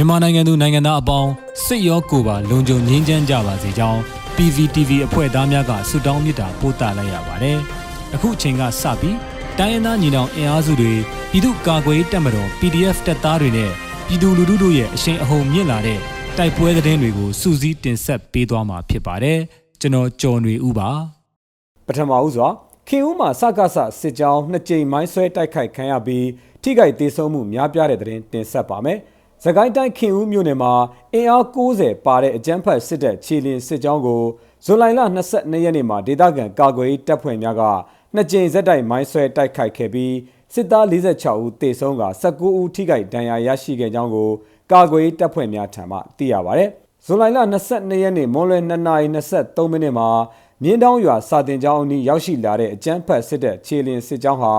မြန်မာနိုင်ငံသူနိုင်ငံသားအပေါင်းစိတ်ရောကိုယ်ပါလုံခြုံငြိမ်းချမ်းကြပါစေကြောင်း PVTV အဖွဲ့သားများကဆုတောင်းမေတ္တာပို့သလိုက်ရပါတယ်။အခုအချိန်ကစပြီးတိုင်းရင်းသားညီနောင်အင်အားစုတွေပြည်သူ့ကာကွယ်တပ်မတော် PDF တပ်သားတွေနဲ့ပြည်သူလူထုတို့ရဲ့အရှိန်အဟုန်မြင့်လာတဲ့တိုက်ပွဲသတင်းတွေကိုစူးစီးတင်ဆက်ပေးသွားမှာဖြစ်ပါတယ်။ကျွန်တော်ကျော်နေဦးပါပထမဦးစွာခင်ဦးမှာစကားဆစစ်ကြောင်းနှစ်ကြိမ်မိုင်းဆွဲတိုက်ခိုက်ခံရပြီးထိခိုက်ဒေဆုံးမှုများပြားတဲ့သတင်းတင်ဆက်ပါမယ်။ သကိုင်းတိုင်းခင်ဦးမြို့နယ်မှာအင်အား90ပါတဲ့အကြမ်းဖက်စစ်တပ်ခြေလင်းစစ်ကြောင်းကိုဇူလိုင်လ22ရက်နေ့မှာဒေသခံကာကွယ်ရေးတပ်ဖွဲ့များကနှစ်ကြိမ်ဇက်တိုက်မိုင်းဆွဲတိုက်ခိုက်ခဲ့ပြီးစစ်သား46ဦးသေဆုံးက19ဦးထိခိုက်ဒဏ်ရာရရှိခဲ့ကြောင်းကိုကာကွယ်ရေးတပ်ဖွဲ့များထံမှသိရပါဗျ။ဇူလိုင်လ22ရက်နေ့မွန်းလွဲ2:23မိနစ်မှာမြင်းတောင်းရွာစာတင်ကျောင်းအနီးရောက်ရှိလာတဲ့အကြမ်းဖက်စစ်တပ်ခြေလင်းစစ်ကြောင်းဟာ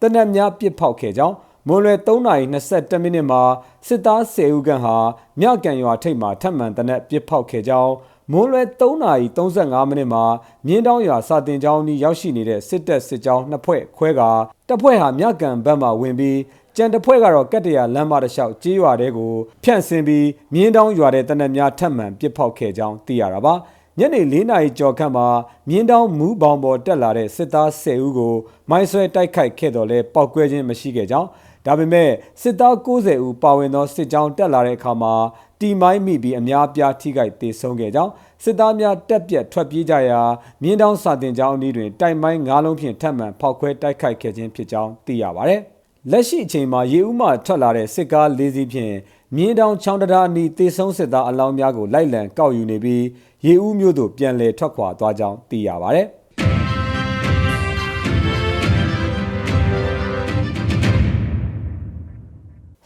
တနက်များပစ်ဖောက်ခဲ့ကြောင်း မွန်လွယ်3:22မိနစ်မှာစစ်သား10ဦးခန့်ဟာမြကန်ရွာထိပ်မှာထပ်မံတနက်ပစ်ဖောက်ခဲ့ကြောင်းမွန်လွယ်3:35မိနစ်မှာမြင်းတောင်းရွာစာတင်ကျောင်းနီးရောက်ရှိနေတဲ့စစ်တပ်စစ်ကြောင်းနှစ်ဖွဲ့ခွဲကတပ်ဖွဲ့ဟာမြကန်ဘက်မှဝင်ပြီးကြံတဖွဲ့ကတော့ကက်တရလမ်းမတစ်လျှောက်ကြေးရွာတဲကိုဖြန့်ဆင်းပြီးမြင်းတောင်းရွာတဲ့တနက်များထပ်မံပစ်ဖောက်ခဲ့ကြောင်းသိရတာပါညနေ၄နာရီကျော်ခန့်မှာမြင်းတောင်းမူးဘောင်ပေါ်တက်လာတဲ့စစ်သား10ဦးကိုမိုင်းဆွဲတိုက်ခိုက်ခဲ့တော်လဲပောက်ကွဲခြင်းမရှိခဲ့ကြောင်း ဒါပေမဲ့စစ်သား90ဦးပါဝင်သောစစ်ကြောင်းတက်လာတဲ့အခါမှာတီမိုင်းမိပြီးအများပြားထိခိုက်ဒေဆုံးခဲ့ကြောင်းစစ်သားများတက်ပြက်ထွက်ပြေးကြရာမြင်းတောင်းစာတင်ကျောင်းအနီးတွင်တိုက်မိုင်း၅လုံးဖြင့်ထပ်မံဖောက်ခွဲတိုက်ခိုက်ခဲ့ခြင်းဖြစ်ကြောင်းသိရပါဗျ။လက်ရှိအချိန်မှာရေဦးမှထွက်လာတဲ့စစ်ကား၄စီးဖြင့်မြင်းတောင်ချောင်းတရာအနီးတေဆုံးစစ်သားအလောင်းများကိုလိုက်လံကောက်ယူနေပြီးရေဦးမြို့သို့ပြန်လည်ထွက်ခွာသွားကြောင်းသိရပါဗျ။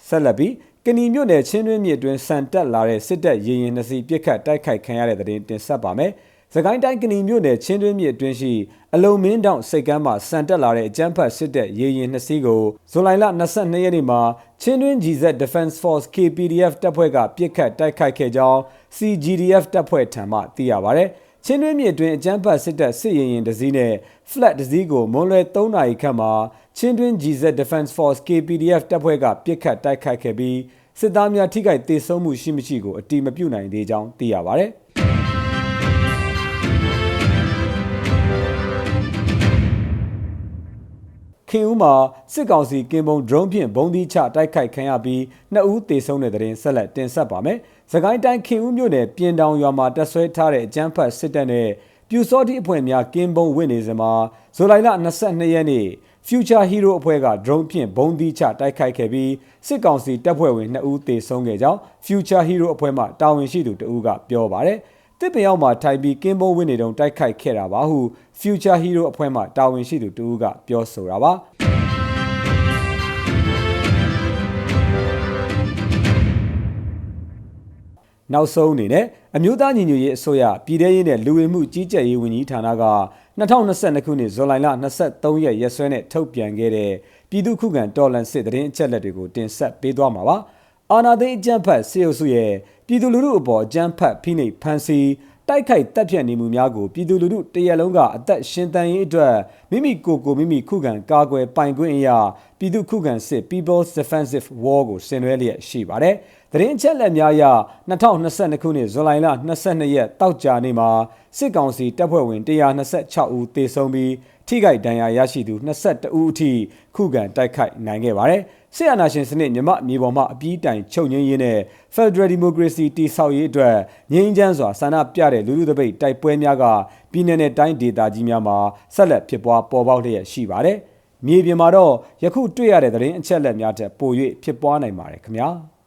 ဆက်လက်ပြီးကဏီမြို့နယ်ချင်းတွင်းမြစ်တွင်စံတက်လာတဲ့စစ်တပ်ရေရင်နှစီပြစ်ခတ်တိုက်ခိုက်ခံရတဲ့တဲ့တင်တင်ဆက်ပါမယ်။စကိုင်းတိုင်းကဏီမြို့နယ်ချင်းတွင်းမြစ်အတွင်းရှိအလုံမင်းတောင်စိတ်ကမ်းမှာစံတက်လာတဲ့အကြမ်းဖက်စစ်တပ်ရေရင်နှစီကိုဇူလိုင်လ22ရက်နေ့မှာချင်းတွင်း GZ Defense Force KPDF တပ်ဖွဲ့ကပြစ်ခတ်တိုက်ခိုက်ခဲ့ကြောင်း CGDF တပ်ဖွဲ့ထံမှသိရပါဗျ။ ချင်းတွင်းမြစ်အတွင်းအကြမ်းဖက်စစ်တပ်စစ်ရင်ရင်တစည်းနဲ့ flat တစည်းကိုမွန်လွယ်3နာရီခန့်မှာချင်းတွင်း GZ Defense Force KPDF တပ်ဖွဲ့ကပြစ်ခတ်တိုက်ခိုက်ခဲ့ပြီးစစ်သားများထိခိုက်ဒေဆုံးမှုရှိမရှိကိုအတိမပြုနိုင်သေးကြောင်းသိရပါဗျ။ခင်ဦးမှာစစ်ကောင်စီကင်ဘုံ drone ဖြင့်ဘုံသီးချတိုက်ခိုက်ခံရပြီးနှစ်ဦးသေဆုံးတဲ့တဲ့ရင်ဆက်လက်တင်ဆက်ပါမယ်။ စကိုင်းတိုင်းခင်ဦးမြို့နယ်ပြင်တောင်ရွာမှာတပ်ဆွဲထားတဲ့အကြမ်းဖက်စစ်တပ်နဲ့ပြူစောတိအဖွဲ့များကင်ဘုံဝင့်နေစဉ်မှာဇူလိုင်လ22ရက်နေ့ Future Hero အဖွဲ့က drone ဖြင့်ဘုံသီးချတိုက်ခိုက်ခဲ့ပြီးစစ်ကောင်စီတပ်ဖွဲ့ဝင်2ဦးသေဆုံးခဲ့ကြောင်း Future Hero အဖွဲ့မှတာဝန်ရှိသူတဦးကပြောပါတယ်။တစ်ပင်ရောက်မှာထိုင်ပြီးကင်းဘုံဝင်းနေတုံတိုက်ခိုက်ခဲ့တာပါဟု Future Hero အဖွဲ့မှတာဝန်ရှိသူတဦးကပြောဆိုတာပါ။ နောက်ဆုံးအနေနဲ့အမျိုးသားညီညွတ်ရေးအစိုးရပြည်ထရေးနဲ့လူဝင်မှုကြီးကြပ်ရေးဝန်ကြီးဌာနက2022ခုနှစ်ဇူလိုင်လ23ရက်ရက်စွဲနဲ့ထုတ်ပြန်ခဲ့တဲ့ပြည်သူ့ခုခံတော်လှန်စစ်တရင်အချက်လက်တွေကိုတင်ဆက်ပေးသွားမှာပါ။အာနာသိအကြမ်းဖက်စေအုပ်စုရဲ့ပြည်သူလူထုအပေါ်အကြမ်းဖက်ဖိနှိပ်ဖန်ဆီး တိုက်ခိုက်တပ်ဖြတ်နေမှုများကိုပြည်သူလူထုတရက်လုံးကအသက်ရှင်သန်ရေးအတွက်မိမိကိုယ်ကိုမိမိခုခံကာကွယ်ပိုင်ခွင့်အရာပြည်သူခုခံစစ် People's Defensive War ကိုဆင်နွှဲလျက်ရှိပါတယ်။သတင်းချက်လက်များအရ2022ခုနှစ်ဇူလိုင်လ22ရက်တောက်ကြနေ့မှာစစ်ကောင်စီတပ်ဖွဲ့ဝင်126ဦးသေဆုံးပြီးထိခိုက်ဒဏ်ရာရရှိသူ22ဦးအထိခုခံတိုက်ခိုက်နိုင်ခဲ့ပါတယ်။ ဆီယနာရှင်စနစ်မြမမြေပေါ်မှာအပြီးတိုင်ချုပ်ငင်းရင်းနဲ့ Federal Democracy တည်ဆောက်ရေးအတွက်ငြိမ်းချမ်းစွာဆန္ဒပြတဲ့လူလူတပိတ်တိုက်ပွဲများကပြည်내နဲ့တိုင်းဒေသကြီးများမှာဆက်လက်ဖြစ်ပွားပေါ်ပေါက်လျက်ရှိပါတယ်။မြေပြင်မှာတော့ယခုတွေ့ရတဲ့သတင်းအချက်အလက်များထက်ပို၍ဖြစ်ပွားနိုင်ပါတယ်ခင်ဗျာ။